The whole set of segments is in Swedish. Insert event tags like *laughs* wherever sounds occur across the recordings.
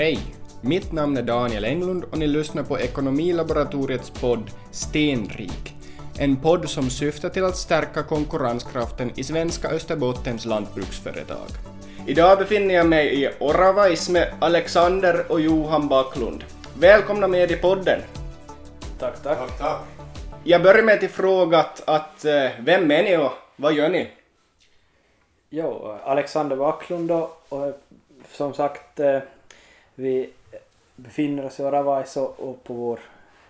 Hej! Mitt namn är Daniel Englund och ni lyssnar på Ekonomilaboratoriets podd Stenrik. En podd som syftar till att stärka konkurrenskraften i svenska Österbottens lantbruksföretag. Idag befinner jag mig i Oravais med Alexander och Johan Backlund. Välkomna med i podden. Tack, tack. Tack, tack. Jag börjar med att fråga att, att eh, vem är ni och vad gör ni? Jo, Alexander Backlund då, och som sagt eh, vi befinner oss i Oravaiso och, på vår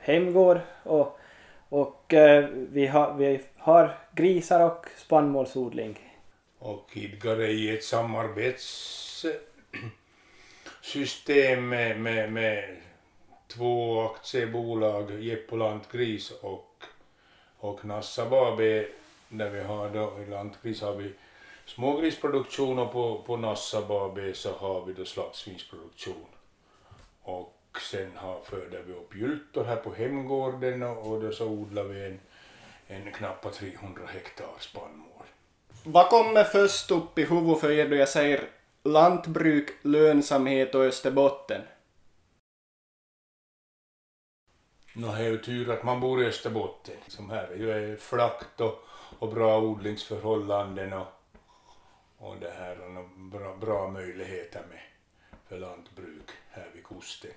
hemgård och, och eh, vi, har, vi har grisar och spannmålsodling. Och idkar i ett samarbetssystem med, med, med två aktiebolag, Jeppo Lantgris och, och Nassab AB, där vi har då i Lantgris har vi smågrisproduktion och på, på Nassab AB så har vi då slaktsvinsproduktion. Och sen har, föder vi upp gyltor här på hemgården och, och då så odlar vi en, en knappt 300 hektar spannmål. Vad kommer först upp i huvudet för er då jag säger lantbruk, lönsamhet och Österbotten? Nå, det är ju tur att man bor i Österbotten. Som här är ju flackt och, och bra odlingsförhållanden och, och det här och bra, bra möjligheter med för lantbruk här vid kusten.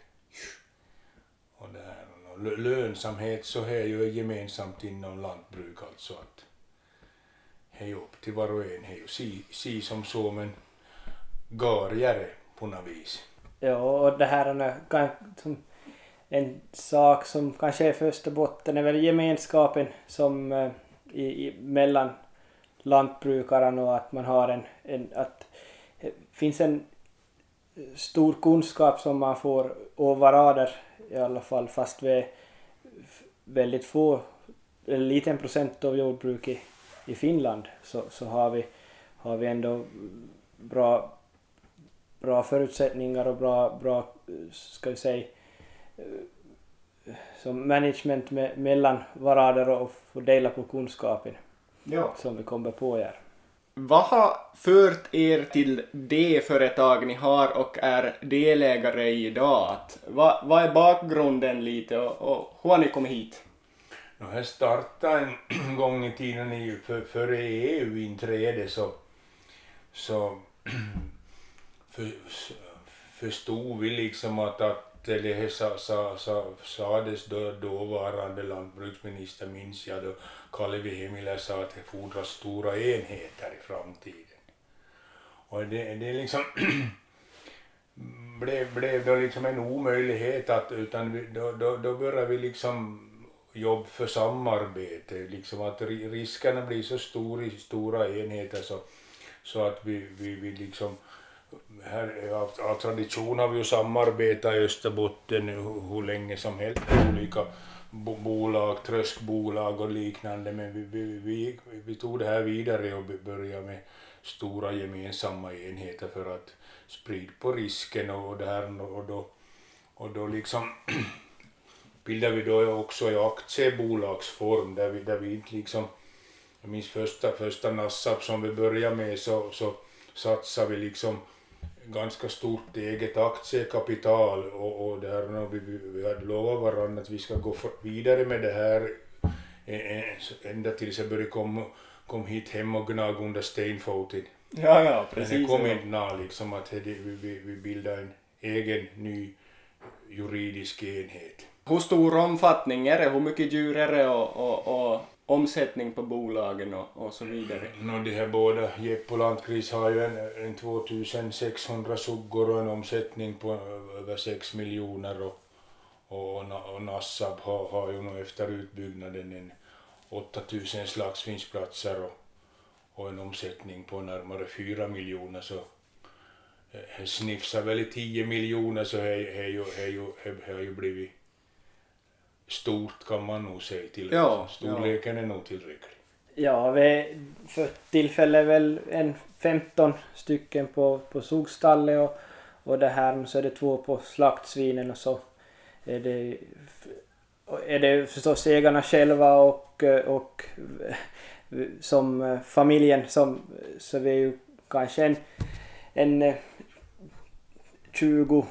Och där, och lönsamhet så är ju gemensamt inom lantbruk alltså att det är ju upp till var och en, det är ju si, si som så men garigare på något vis. Ja, och det här är en sak som kanske är första botten är väl gemenskapen som eh, i, i, mellan lantbrukaren och att man har en, en att det finns en stor kunskap som man får över i alla fall fast vi är väldigt få, en liten procent av jordbruk i, i Finland så, så har vi, har vi ändå bra, bra förutsättningar och bra, bra ska vi säga som management med, mellan varandra och få dela på kunskapen Ja. som vi kommer på här. Vad har fört er till det företag ni har och är delägare i idag? Att, vad, vad är bakgrunden lite och, och hur har ni kommit hit? Det här startade en *clears throat* gång i tiden i, för, före EU-inträdet så, så *clears throat* för, förstod vi liksom att, att eller det sa, sa, sa, sades då dåvarande lantbruksminister minns jag då Kalevi Hemilä sa att det fordras stora enheter i framtiden. Och det, det liksom blev, blev då liksom en omöjlighet att utan vi, då, då, då började vi liksom jobb för samarbete, liksom att riskerna blir så stora i stora enheter så, så att vi, vi, vi liksom här av, av tradition har vi ju samarbetat i Österbotten hur, hur länge som helst. Med olika bo, bolag, tröskbolag och liknande men vi, vi, vi, vi tog det här vidare och började med stora gemensamma enheter för att sprida på risken och det här och då, och då liksom *clears throat* bildade vi då också i aktiebolagsform där vi, där vi inte liksom, jag minns första, första Nassab som vi började med så, så satsade vi liksom ganska stort eget aktiekapital och, och där vi, vi, hade lovat varandra att vi ska gå vidare med det här eh, eh, ända tills jag började komma kom hit hem och gnaga under stenfoten. Ja, ja, Men det kom inte nå liksom att vi, vi, vi bildade en egen ny juridisk enhet. Hur stor omfattning är det? Hur mycket djur är det och, och, och omsättning på bolagen och, och så vidare? Mm, no, de här båda, Jeppo Lantgris har ju en, en 2600 suggor och en omsättning på eh, över 6 miljoner och, och, och, Nassab har, har ju nog efter utbyggnaden en 8000 slagsvinsplatser och, och en omsättning på närmare 4 miljoner så eh, det snifsar väl i 10 miljoner så har ju, ju, har ju blivit stort kan man nog säga till Ja, Storleken är nog tillräcklig. Ja, vi för tillfället väl en 15 stycken på, på sugstallet och, och det här så är det två på slaktsvinen och så är det, är det förstås ägarna själva och, och som familjen som, så vi är ju kanske en, en 20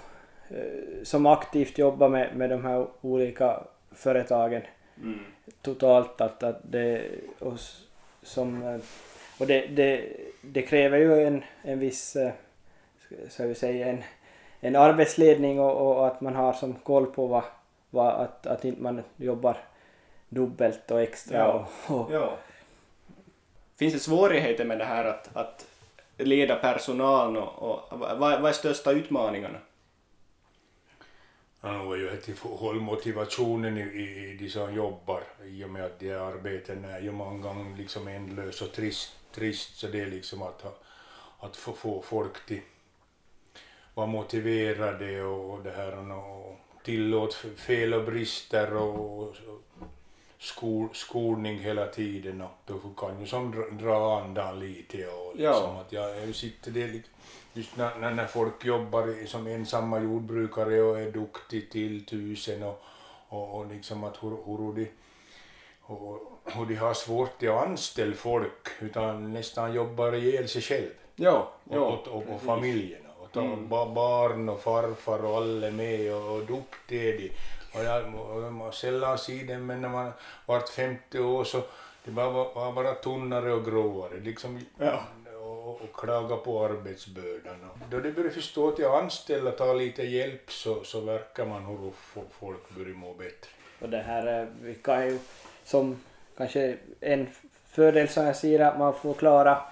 eh, som aktivt jobbar med, med de här olika företagen totalt att, att det och, som eh, och det, det, det kräver ju en, en viss eh, ska- ska vi säga en, en arbetsledning och, och att man har som koll på vad, vad att, att inte man jobbar dubbelt och extra Ja. och, och Ja. Finns det svårigheter med det här att, att leda personalen och, och vad, vad är största utmaningarna? Ja, nog är ju att hålla motivationen i, i, i de som jobbar i och med att de arbeten är ju många gånger liksom ändlös och trist, trist så det är liksom att, att få, få folk till vara motiverade och, och det här och tillåt fel och brister och, och skol, skolning hela tiden och då kan ju som dra, dra andan lite och Ja. liksom att jag, jag sitter det liksom just när, när, när folk jobbar som ensamma jordbrukare och är duktiga till tusen och, och, och liksom att hur, hur, de, och, hur de har svårt att anställa folk utan nästan jobbar ihjäl sig själv Ja, och, och, och, och familjerna. Och ba, barn och farfar och alla med och, och duktiga de. Och jag, och man sällan ser dem men när man vart 50 år så det bara, var bara tunnare och gråare. Liksom, Ja och, och klaga på arbetsbördan. Och då de börjar förstå att jag anställer tar lite hjälp så, så verkar man hur folk börjar må bättre. Och det här, eh, vi kan ju som kanske en fördel som jag ser att man får klara,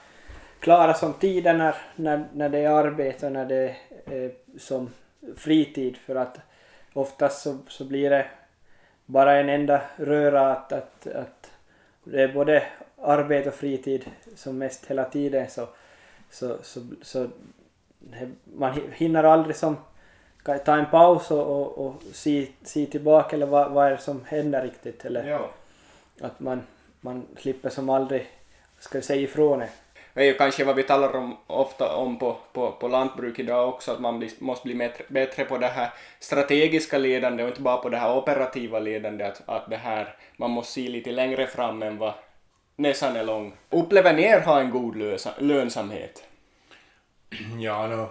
klara som tiden när, när, när det är arbete och när det är som fritid för att oftast så, så blir det bara en enda röra att, att, att det är både arbete och fritid som mest hela tiden så, så, så, så man hi- hinner aldrig som ta en paus och, och, och se, se tillbaka eller vad, vad är det som händer riktigt eller ja. att man, man slipper som aldrig, ska vi säga ifrån det. Det är ju kanske vad vi talar om ofta om på, på, på lantbruk idag också, att man blir, måste bli bättre, bättre på det här strategiska ledande och inte bara på det här operativa ledande, att, att det här, man måste se lite längre fram än vad näsan är lång. Upplever ni er ha en god lösa, lönsamhet? Ja, no,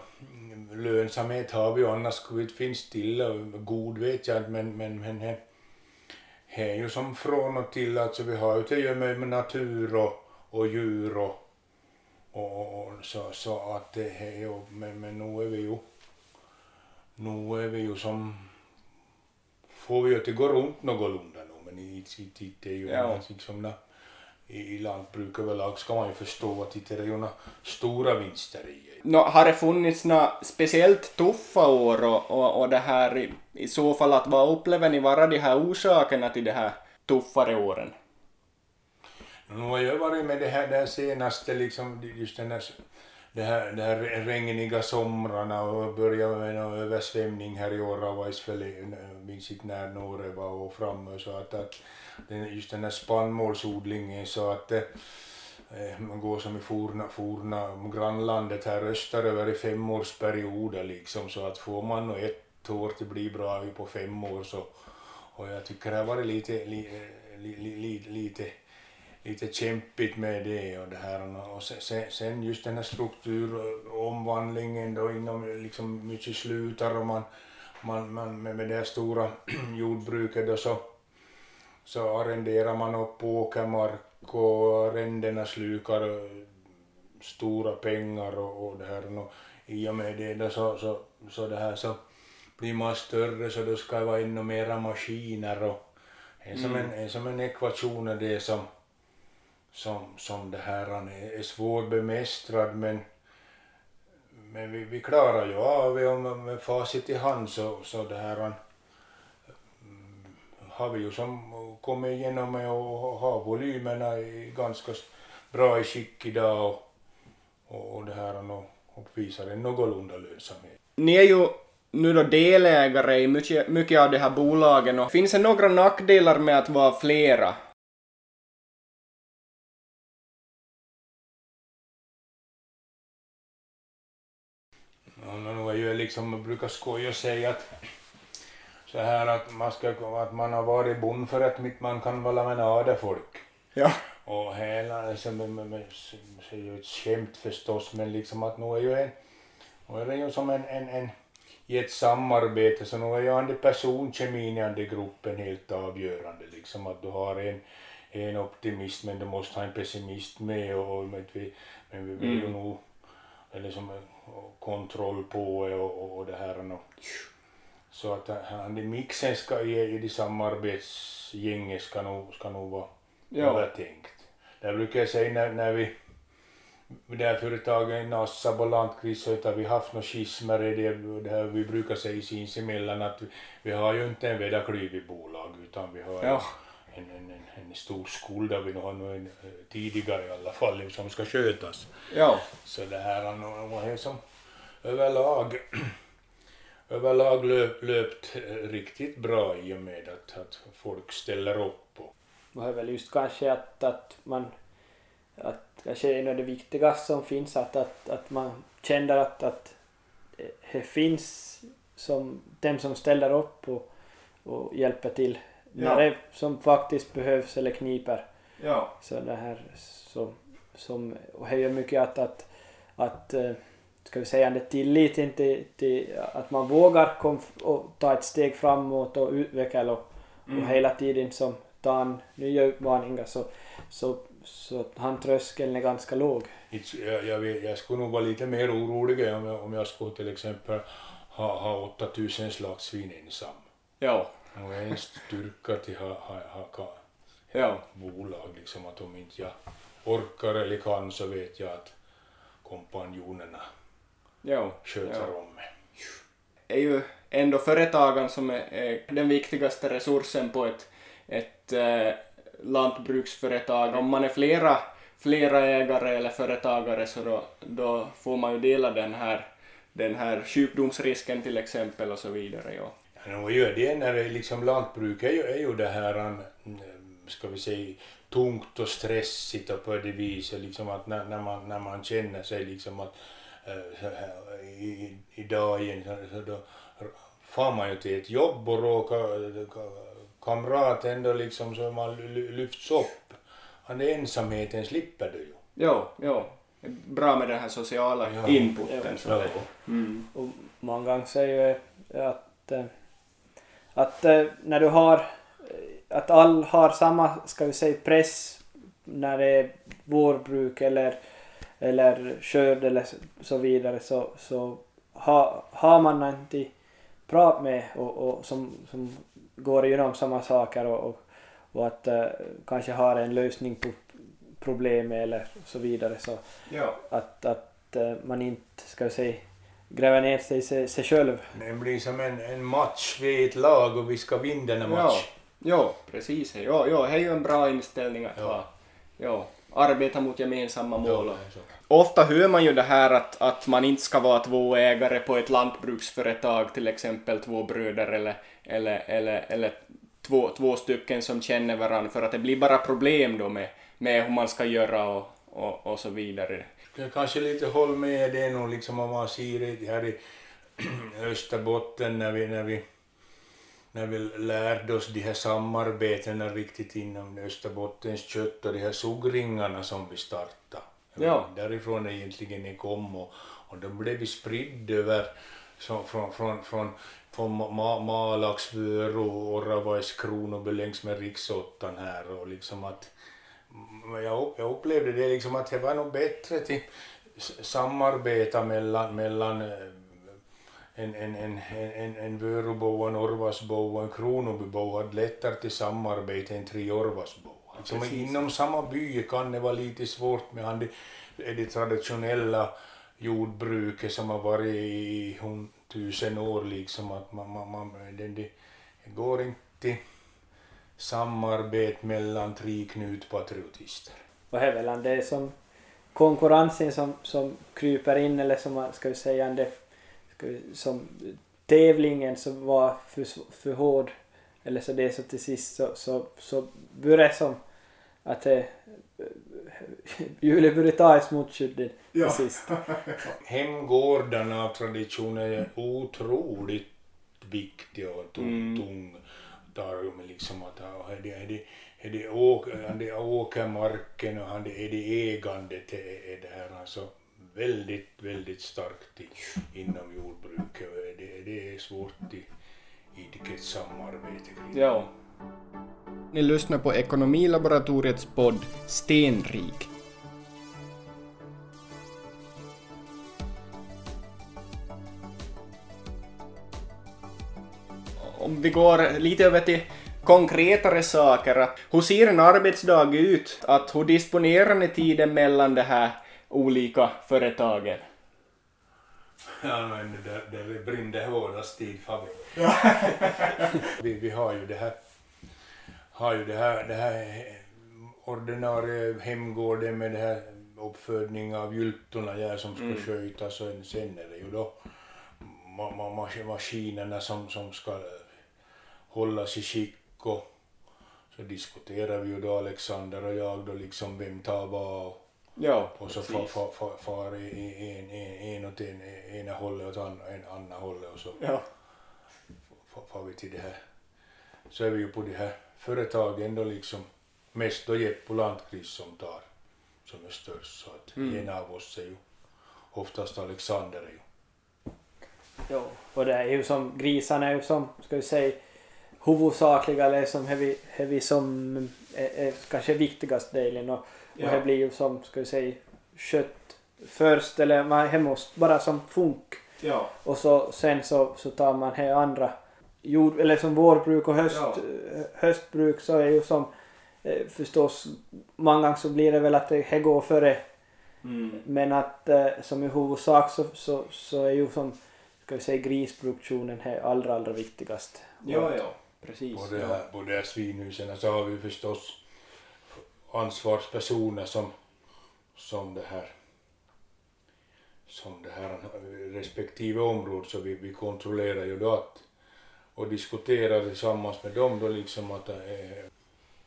lönsamhet har vi ju annars skulle vi inte finnas till och god vet jag inte men, men, men he, he är ju som från och till alltså vi har ju att göra med, med natur och, och djur och, och, och så, så att det är ju men, men nu är vi ju nu är vi ju som får vi ju att det går runt någorlunda nu men det är ju Ja. liksom na, i, i lantbruk överlag ska man ju förstå att det är ju stora vinster i Nå, har det funnits några speciellt tuffa år och, och, och det här i, i så fall att vad upplever ni vara de här orsakerna till de här tuffare åren? Nu har jag varit med det här, det här senaste, liksom, just den här, det här, det här regniga somrarna och började med en översvämning här i Oravaisfälle, minns inte när några var och framme så att, att den, just den här spannmålsodlingen så att eh, eh man går som i forna, forna grannlandet här österöver i femårsperioder liksom så att får man nog ett år till bli bra på fem år så och jag tycker det har varit lite, eh, li, li, li, lite lite kämpigt med det och det här. Och sen- sen, just den här strukturomvandlingen då inom liksom mycket slutar och man, man, man med, det här stora *clears throat* jordbruket då så, så arrenderar man upp åkermark och arrendena slukar stora pengar och, och det här. Och i och med det då så, så, så det här så blir man större så då ska det vara ännu mera maskiner och det är som en, är som en ekvation det som som, som det här är, är svårbemästrad men, men vi, vi klarar ju av det och med, med facit i hand så, så det här mm, har vi ju som kommit igenom med och ha volymerna i ganska bra i skick idag och, och, och det här och visar en någorlunda lönsamhet. Ni är ju nu då delägare i mycket, mycket av de här bolagen och finns det några nackdelar med att vara flera? Nu ju liksom, brukar skoja och säga att så här att man, ska, att man har varit bond för att mitt man kan vara med ada folk. Ja. Och hela, alltså, med, med, med, det är ju ett skämt förstås, men liksom att nu är ju en, nu är det ju som en, en, en i ett samarbete så nog är ju den personkemin i den gruppen helt avgörande liksom att du har en, en optimist men du måste ha en pessimist med och men vi, men vi vill ju Mm. nog eller som kontroll på det och, och, det här och så att han mixen ska i, i det samarbetsgänget ska nog, ska nog vara Ja. övertänkt. Där brukar jag säga när, när vi det här företaget Nassab och Landkvist så har vi haft några schismer i det, det här vi brukar säga sinsemellan att vi, vi har ju inte en vederklyvig bolag utan vi har Ja. En, en, en, stor skuld där vi nog har nog en, eh, tidigare i alla fall som ska skötas. Ja. Så det här har nog är som överlag *clears throat* överlag löp, löpt eh, riktigt bra i och med att, att folk ställer upp. Och, Och det är väl just kanske att, att man att kanske en av det viktigaste som finns att, att, att man känner att, att det finns som dem som ställer upp och, och hjälper till Ja. när det som faktiskt behövs eller kniper. Ja. Så det här som, som och det gör mycket att, att, att eh, ska vi säga det tillit till, till att man vågar kom, och ta ett steg framåt och utveckla och, Mm. och hela tiden som tar en nya utmaningar så, så, så han tröskeln är ganska låg. Jag, jag, vet, jag skulle nog vara lite mer orolig om jag, om jag skulle till exempel ha, ha 8000 slagsvin ensam. Ja. Och en styrka till ha, ha, ha, ha Ja. bolag liksom att om inte jag orkar eller kan så vet jag att kompanjonerna Ja. sköter Ja. om mig. är ju ändå företagen som är, är den viktigaste resursen på ett, ett eh, lantbruksföretag. Om man är flera, flera ägare eller företagare så då, då får man ju dela den här, den här sjukdomsrisken till exempel och så vidare. Ja. Ja, nog gör det när liksom lantbruk är ju, det här, mm, ska vi säga, tungt och stressigt och på det viset liksom att när, när, man, när man känner sig liksom att eh, här, i, i dagen så, så då far man ju till ett jobb och råkar kamraten då liksom så man ly- lyfts upp. Han den ensamheten slipper du ju. Ja, ja. Bra med den här sociala Ja. inputen. Ja. Mm. Och många gånger säger ju att, eh, att eh, när du har eh, att all har samma, ska vi säga, press när det är vårbruk eller, eller skörd eller så- vidare så, så ha, har man inte prat med och, och som, som går igenom samma saker och, och, och att eh, kanske har en lösning på problemet eller så vidare så ja. att, att man inte, ska vi säga, gräver ner sig, sig, sig själv. Det blir som en, en match, vi är ett lag och vi ska vinna den här Ja. matchen. Ja, precis. Ja, ja, det är ju en bra inställning att Ja. ha. Ja, arbeta mot gemensamma mål. Ja. Ofta hör man ju det här att, att man inte ska vara två ägare på ett lantbruksföretag, till exempel två bröder eller, eller, eller, eller två, två stycken som känner varandra, för att det blir bara problem då med, med hur man ska göra och, och, och så vidare. Jag kanske lite håller med det nog liksom om man ser det här i Österbotten när vi, när vi, när vi lärde oss de här samarbetena riktigt inom Österbottens kött och de här sugringarna som vi startade. Ja. Därifrån egentligen det kom och, och då blev vi spridda över så, från, från, från, från Ma- Malax, Vörå, Oravais, Kronoby längs med riksåttan här och liksom att jag, jag upplevde det liksom att det var nog bättre till samarbeta mellan, mellan eh, en, en, en, en, en Vörobo, en Orvasbo och en Kronobybo hade lättare till samarbete än tre Orvasbo. Liksom precis. inom samma by kan det vara lite svårt med han det, det traditionella jordbruket som har varit i tusen år liksom att man, man, man det, det går inte samarbete mellan tre knutpatriotister. Och det är väl det som konkurrensen som, som kryper in eller som man ska vi säga det vi, som tävlingen som var för, för hård eller så det så till sist så, så, så börjar det som att det *laughs* hjulet börjar ta i smutskyddet till sist. *laughs* Hemgårdarna av tradition är otroligt viktiga och tung, Mm tung tarm liksom att är det, är det, är det, är det åkermarken och är det, är det ägandet är, är det här alltså väldigt, väldigt starkt i, inom jordbruket. Och det, det är svårt i, i ett samarbete kring. Ja. Ni lyssnar på Ekonomilaboratoriets podd Stenrik. Om vi går lite över till konkretare saker. Hur ser en arbetsdag ut? Att hur disponerar ni tiden mellan de här olika företagen? Ja, men där, där brinner hårdast tid, Fabi. *laughs* vi, vi har ju det här, har ju det här, det här ordinarie hemgården med det här uppfödning av gyltorna ja, som ska Mm. skötas och sen är det ju då ma, ma, mas- maskinerna som, som ska hållas i skick och så diskuterar vi ju då Alexander och jag då liksom vem tar vad och Ja, och så far, far, far, far i- en, en, en åt en, ena hållet och åt an, en andra hållet och så Ja. far, far vi till det här. Så är vi ju på de här företagen då liksom mest då Jeppo Landkvist som tar som är störst så att Mm. en av oss är ju oftast Alexander är ju. Jo, och det är ju som grisarna är ju som, ska vi säga, huvudsakliga eller som är vi, är vi som är, är kanske viktigast delen och, och Ja. det blir ju som, ska vi säga, kött först eller man måste bara som funk Ja. och så sen så, så tar man här andra jord, eller som vårbruk och höst, Ja. höstbruk så är ju som eh, förstås många gånger så blir det väl att det här går före Mm. men att eh, som i huvudsak så, så, så är ju som ska vi säga grisproduktionen här allra allra viktigast. Ja, ja. Precis. På det ja. här, på de här svinhusen så har vi förstås ansvarspersoner som, som det här som det här respektive område så vi, vi kontrollerar ju då att och diskuterar tillsammans med dem då liksom att eh,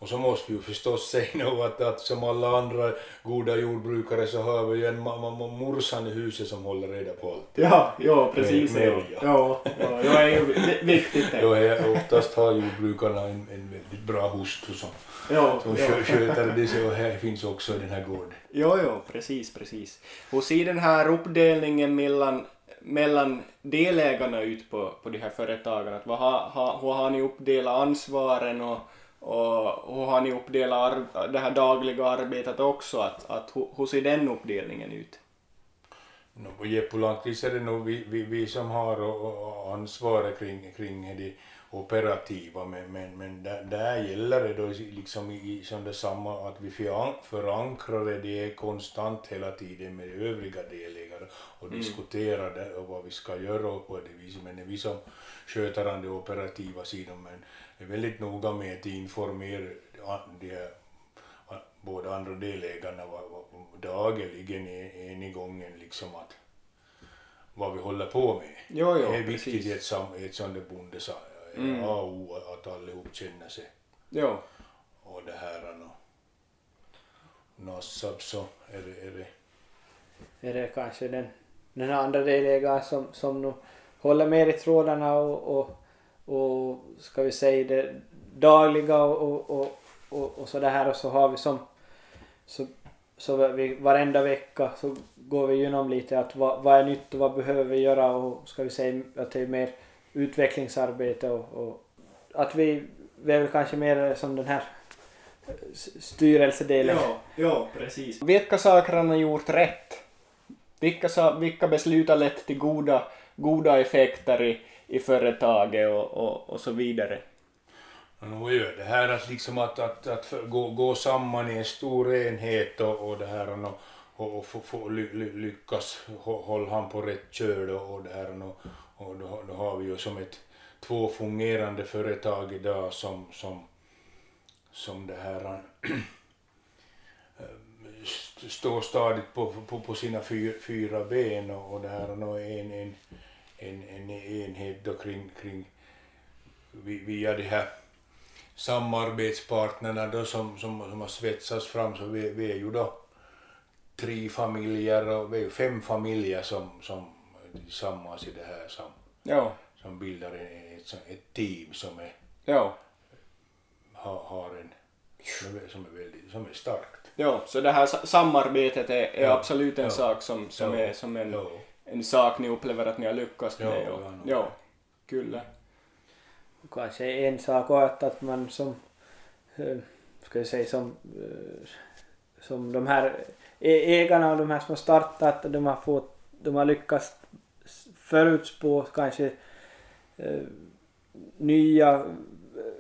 och så måste vi ju förstås säga *laughs* nu att, att som alla andra goda jordbrukare så har vi ju en morsan i huset som håller reda på allt. Ja, ja precis. Med- ja. med, ja. Ja, ja, ja, är ju vi- viktigt det. *laughs* Är oftast har jordbrukarna en, en väldigt bra hustru som, Ja, som ja. skö- sköter det så och här finns också i den här gården. Jo, jo, precis, precis. Hur ser den här uppdelningen mellan, mellan delägarna ut på, på de här företagen? Att vad har, har, hur har ni uppdelat ansvaren och, och hur har ni uppdelat det här dagliga arbetet också? Att, att, hur, ser den uppdelningen ut? No, på Jeppo Landqvist är det nog vi, vi, vi som har och, och ansvaret kring, kring det operativa men, men, men där, där gäller det då liksom i, som detsamma att vi föran- förankrar det konstant hela tiden med övriga delägare och diskuterar det och vad vi ska göra och på det viset men det är vi som sköter det operativa sidan men är väldigt noga med att informera de båda andra delägarna var, var, dagligen en i gången liksom att vad vi håller på med. Jo, jo, det är viktigt precis. i ett, sam, ett sånt där bonde sa Mm. A och O att allihop känner sig Jo, och det här och nassab så är det, är det Är det kanske den, den andra delägaren som, som nu håller mer i trådarna och, och, och ska vi säga det dagliga och, och, och, och så det här och så har vi som så, så vi, varenda vecka så går vi igenom lite att vad, vad är nytt och vad behöver vi göra och ska vi säga att det är mer utvecklingsarbete och, och att vi, vi är väl kanske mer som den här styrelsedelen. ja, ja, precis. Vilka saker har ni gjort rätt? Vilka, vilka beslut har lett till goda, goda effekter i, i företaget och, och, och så vidare? Nog nu gör det här att, liksom att, att, att gå, gå samman i en stor enhet och, och det här och, och, och få, få ly, lyckas hålla han på rätt köl och, och det här och, och då, då har vi ju som ett två fungerande företag idag som, som, som det här *clears throat* står stadigt på, på, på sina fyra, fyra ben och, och det här och en, en, en, en enhet då kring, kring vi- via de här samarbetspartnerna då som, som, som har svetsats fram så vi, vi är ju då tre familjer och vi är ju fem familjer som, som tillsammans i det här som, Ja, som bildar ett, ett, team som är, ja, har, har en som är, som är väldigt som är starkt. Jo, så det här sa- samarbetet är, är Ja, absolut en ja, sak som, som ja, är som en. En sak ni upplever att ni har lyckats Ja, med. ja, Och, ja, kyllä. Kanske en sak och att, att man som, ska jag säga som, som de här ägarna och de här som har startat, de har fått, de har lyckats förutspå kanske eh, nya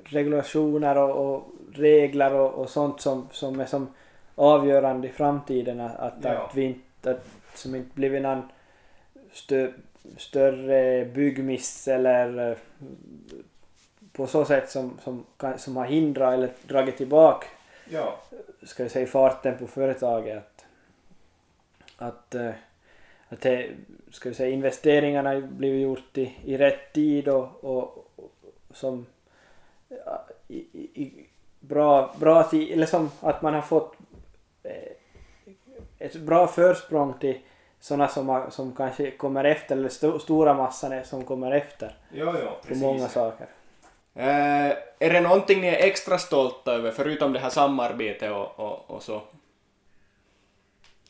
regulationer och, och regler och, och sånt som, som är som avgörande i framtiden att, att, Ja. att vi inte, att, som inte blivit någon stö, större byggmiss eller eh, på så sätt som, som, som har hindrat eller dragit tillbaka Ja. ska jag säga farten på företaget att, att, eh, att det, ska jag säga, investeringarna blivit gjort i, i rätt tid och, och, och som i, i bra, bra tid, eller som att man har fått eh, ett bra försprång till sådana som, som kanske kommer efter eller sto, stora massan är som kommer efter Jo, jo, på många saker. Eh, är det någonting ni är extra stolta över, förutom det här samarbetet och, och, och så?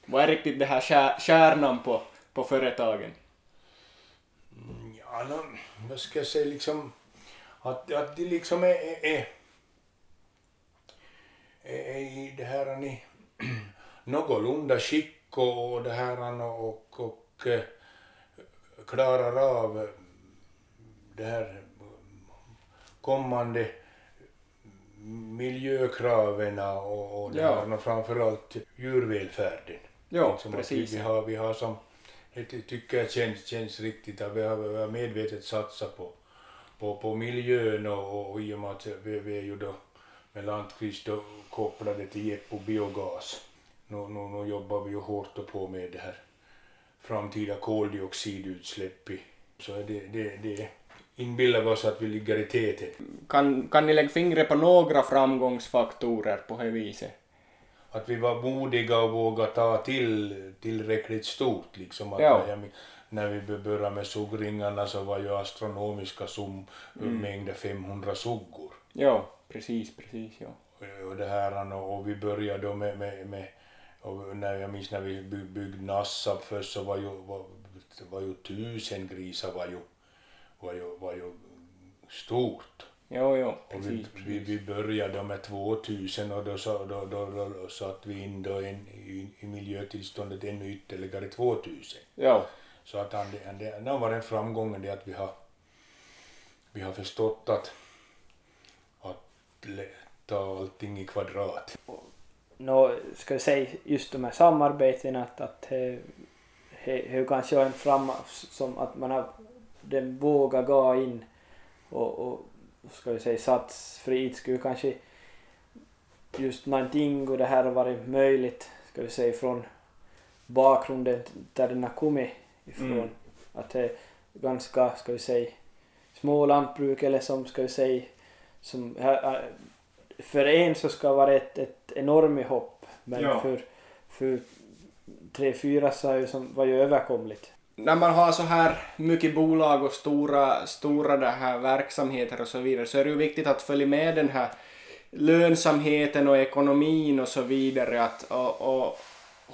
Vad är riktigt det här kär, kärnan på, på företagen? Ja, no, vad ska jag säga liksom att, att det liksom är, är, är, är i det här ni *clears throat* någorlunda skick och, och det här och, och, och eh, klarar av det här kommande miljökraven och, och det Ja. här och framförallt djurvälfärden. Jo, Liksom precis. Vi, vi, har, vi har som, det ty- tycker jag känns, känns riktigt att vi har, vi har medvetet satsat på, på, på miljön och, och, och i och med att vi, vi är ju då med Landqvist kopplade till Jeppo biogas. Nu, nu, nu jobbar vi ju hårt och på med det här framtida koldioxidutsläpp i. Så det, det, det inbillar vi oss att vi ligger i täten. Kan, kan ni lägga fingret på några framgångsfaktorer på det viset? att vi var modiga och vågade ta till tillräckligt stort. Liksom att Ja. när, vi började med suggringarna så var ju astronomiska sum, mängder 500 suggor. Jo, precis, precis, ja. Och, det här, och, och vi började då med, med, med och när jag minns när vi by- byggde Nassab först så var ju, var, var ju tusen grisar var ju, var ju, var ju stort. Jo, jo, Och vi, precis, vi, precis. vi började med 2000 och då, då, då, då, då satte vi in då en, i, i miljötillståndet ännu ytterligare 2000. Jo, Så att han, det, det, det var en framgång det att vi har, vi har förstått att, att ta allting i kvadrat. Nå, ska jag säga just de här samarbetena att, att det, det, det kanske är en fram som att man har den vågar gå in och, och ska vi säga satsfritt skulle kanske just någonting och det här har varit möjligt ska vi säga från bakgrunden där den har kommit ifrån. Mm. Att det är ganska, ska vi säga, små lantbruk eller som ska vi säga som här, för en så ska det vara ett, ett enormt hopp men Ja. för, för tre, fyra så är ju som, var ju överkomligt. när man har så här mycket bolag och stora, stora det här verksamheter och så vidare så är det ju viktigt att följa med den här lönsamheten och ekonomin och så vidare. Att, och, och,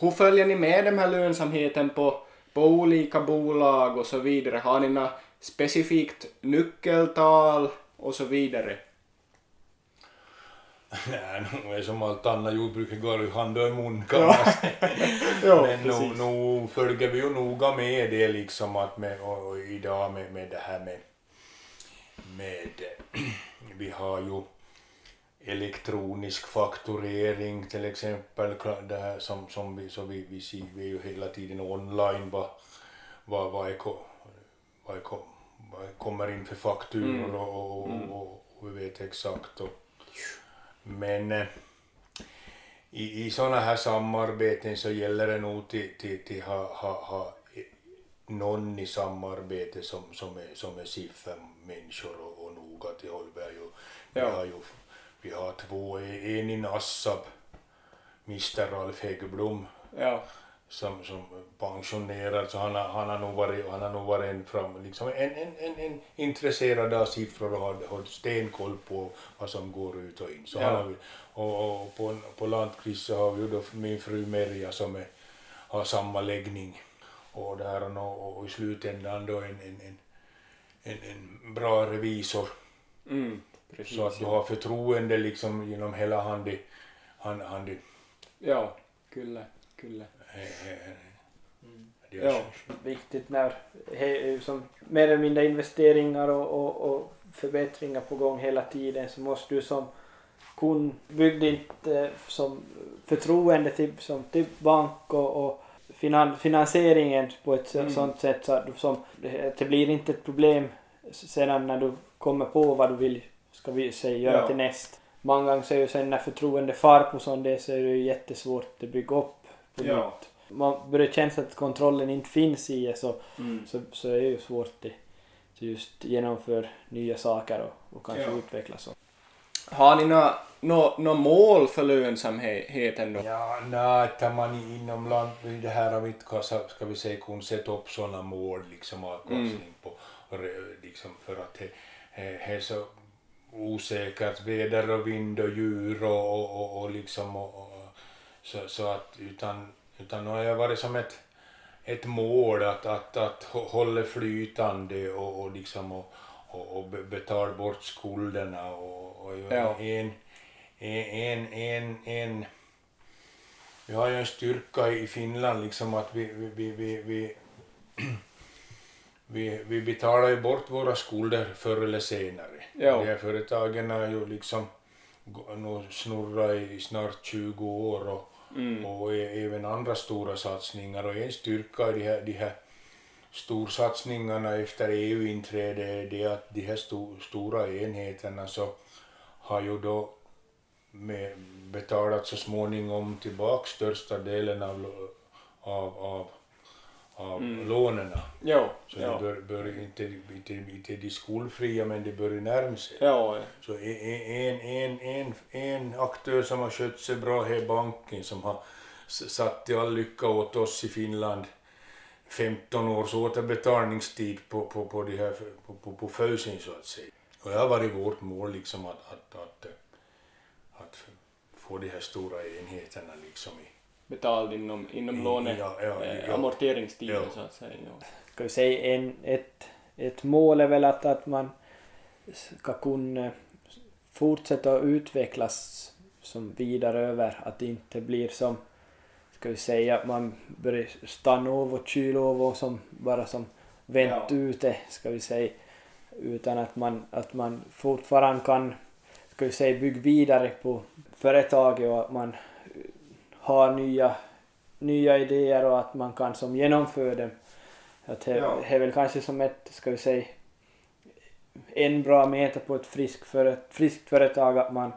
hur följer ni med den här lönsamheten på, på olika bolag och så vidare? Har ni några specifikt nyckeltal och så vidare? *laughs* Nej, nu är som allt annat jordbruket går ju hand i mun kan man. *laughs* Ja, Men nu, nu följer vi ju noga med det liksom att med, och, och idag med, med det här med, med *clears throat* vi har ju elektronisk fakturering till exempel det här som, som vi, så vi, vi ser vi är ju hela tiden online vad, vad, vad, är, vad, är, vad kommer in för fakturor och, och, och, och, och vi vet exakt och, men eh, i, i sådana här samarbeten så gäller det nog till, till, till ha, ha, ha någon i samarbete som, som är, som är siffermänniskor och, och noga till har ju, vi Ja. har ju vi har två, en i Nassab, Mr Ralf Häggblom, Ja, som, som pensionerad så han har, han har nog varit, han har nog varit en, fram, liksom en, en, en, en intresserad av siffror och har, har stenkoll på vad som går ut och in. Så Ja. vi- och, och på, på Landkvist så har vi då min fru Merja som är, har samma läggning och, där, och, och i slutändan då en, en, en, en, en bra revisor Mm, precis. så att du har förtroende liksom genom hela handi, hand, handi, Ja, kyllä, kyllä. Eh, Mm. Ja. viktigt när som mer eller mindre investeringar och, och, och förbättringar på gång hela tiden så måste du som kund bygga ditt eh, som förtroende till, som till bank och, och finan, finansieringen på ett Mm. sånt sätt så att du som, det, det blir inte ett problem sedan när du kommer på vad du vill ska vi säga göra Ja. till näst. Många gånger så är ju sen när förtroende far på sånt det så är det ju jättesvårt att bygga upp på Ja. nytt. Man börjar känna att kontrollen inte finns i det så Mm. så, så är det ju svårt att just genomföra nya saker och, och kanske Ja. utveckla så. Har ni några nå, nå mål för lönsamheten då? Ja, nej, att man inom land, det här har vi inte ska vi säga, kunnat sätta upp sådana mål liksom avkastning på, re- liksom för att det är så osäkert väder och vind och djur och, och, och, och liksom och, och, så, så att utan, utan nu har jag varit som ett, ett mål att, att, att hå- hålla flytande och, och liksom och, och, och be- betala bort skulderna och, och Ja. en, en, en, en, vi har ju en styrka i Finland liksom att vi, vi, vi, vi, vi, *clears throat* vi, betalar ju bort våra skulder förr eller senare. Ja. De här företagen har ju liksom nu snurrat i snart 20 år och, Mm. och e- även andra stora satsningar och en styrka i de här, de här storsatsningarna efter EU-inträdet är det att de här sto, stora enheterna så har ju då med betalat så småningom tillbaka största delen av, av, av, av Mm. lånen. Jo, Så ja. de bör, bör inte, inte, inte de skolfria men de börjar närma sig. Ja, Så en, en, en, en, en aktör som har skött sig bra är banken som har satt till all lycka åt oss i Finland 15 års återbetalningstid på, på, på, de här, på, på, på födelsen så att säga. Och det har varit vårt mål liksom att, att, att, att få de här stora enheterna liksom i, betald inom, inom låne, Ja, ja, eh, ja. amorteringstiden Ja. så att säga. Ja. Ska vi säga en, ett, ett mål är väl att, att man ska kunna fortsätta utvecklas som vidare över att det inte blir som ska vi säga att man börjar stanna av och kyla av och som bara som vänt Ja. ute ska vi säga utan att man, att man fortfarande kan ska vi säga bygga vidare på företaget och att man har nya, nya idéer och att man kan som genomföra dem. Att det, Ja. är väl kanske som ett, ska vi säga, en bra meter på ett friskt, för, ett friskt företag att man,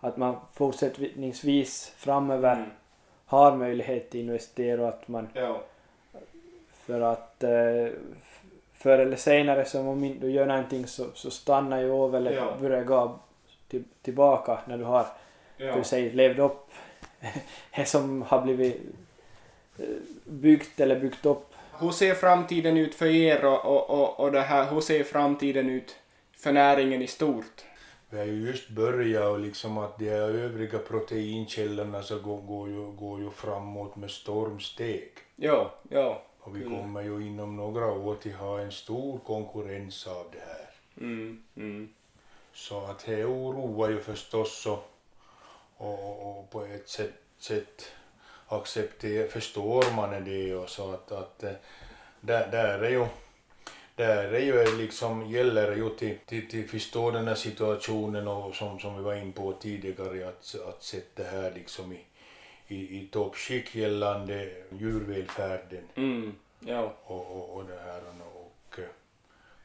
att man fortsättningsvis framöver Mm. har möjlighet att investera och att man Ja. för att eh, förr eller senare så om inte du gör någonting så, så stannar ju av eller Ja. börjar gå till, tillbaka när du har Ja. vi säga, levt upp *laughs* som har blivit eh, byggt eller byggt upp. Hur ser framtiden ut för er och, och, och, och det här, hur ser framtiden ut för näringen i stort? Vi har ju just börjat och liksom att de övriga proteinkällorna så går, går, ju, går ju framåt med stormsteg. Ja, ja. Och vi Mm. kommer ju inom några år till ha en stor konkurrens av det här. Mm, mm. Så att det oroar ju förstås och, och, och, på ett sätt, sätt accepterar, förstår man det och så att, att eh, där, där är ju där är ju liksom, gäller ju till, till, till förstå den här situationen och som, som vi var in på tidigare att, att sätta det här liksom i, i, i toppskick gällande djurvälfärden Mm, ja. och, och, och det här och eh,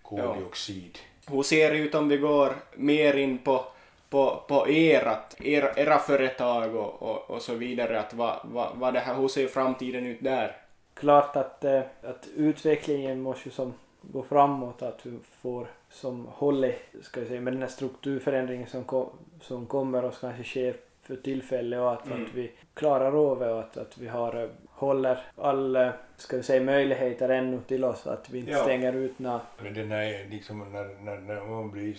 koldioxid. Hur ser det ut om vi går mer in på, på, på erat, era, era företag och, och, och så vidare? Att vad, vad, vad det här, hur ser framtiden ut där? Klart att, eh, att utvecklingen måste ju som gå framåt, att vi får som håller, ska vi säga, med den här strukturförändringen som, kom, som kommer och kanske sker för tillfället och att, Mm. att vi klarar av det och att, att vi har, eh, håller alla, ska vi säga, möjligheter ännu till oss, att vi inte Ja. stänger ut några. Men den här liksom när, när, när man blir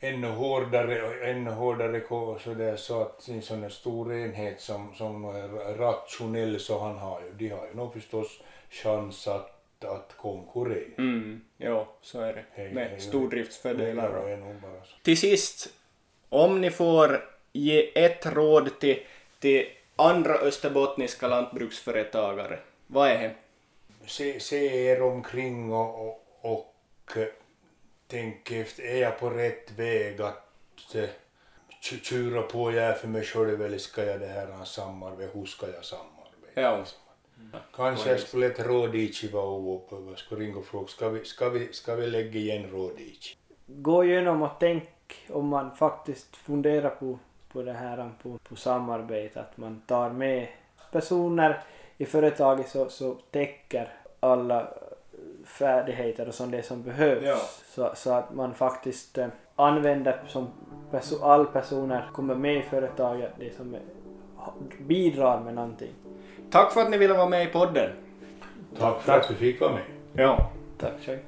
ännu hårdare och ännu hårdare så det är så att en sån här stor enhet som, som är rationell så han har ju, de har ju nog förstås chans att, att konkurrera. Mm, ja, så är det. Hej, Med hej, stordriftsfördelar. Bara så. Till sist, om ni får ge ett råd till, till andra österbottniska lantbruksföretagare, vad är det? Se, se er omkring och, och, och eh, tänk efter, är jag på rätt väg att eh, tj- tjura på jag är för mig själv eller ska jag det här ha samarbete, hur ska jag samarbeta? Ja. Kanske jag skulle ett rådichi vara jag skulle ringa och fråga, ska vi, ska vi, ska vi lägga igen rådichi? Gå igenom och tänk om man faktiskt funderar på, på det här på, på samarbete, att man tar med personer i företaget så, så täcker alla färdigheter och sånt det som behövs. Ja. Så, så att man faktiskt eh, använder som perso- all personer kommer med i företaget, det som är, bidrar med någonting. Tack för att ni ville vara med i podden. Tack för att vi fick vara med. Ja. Tack själv.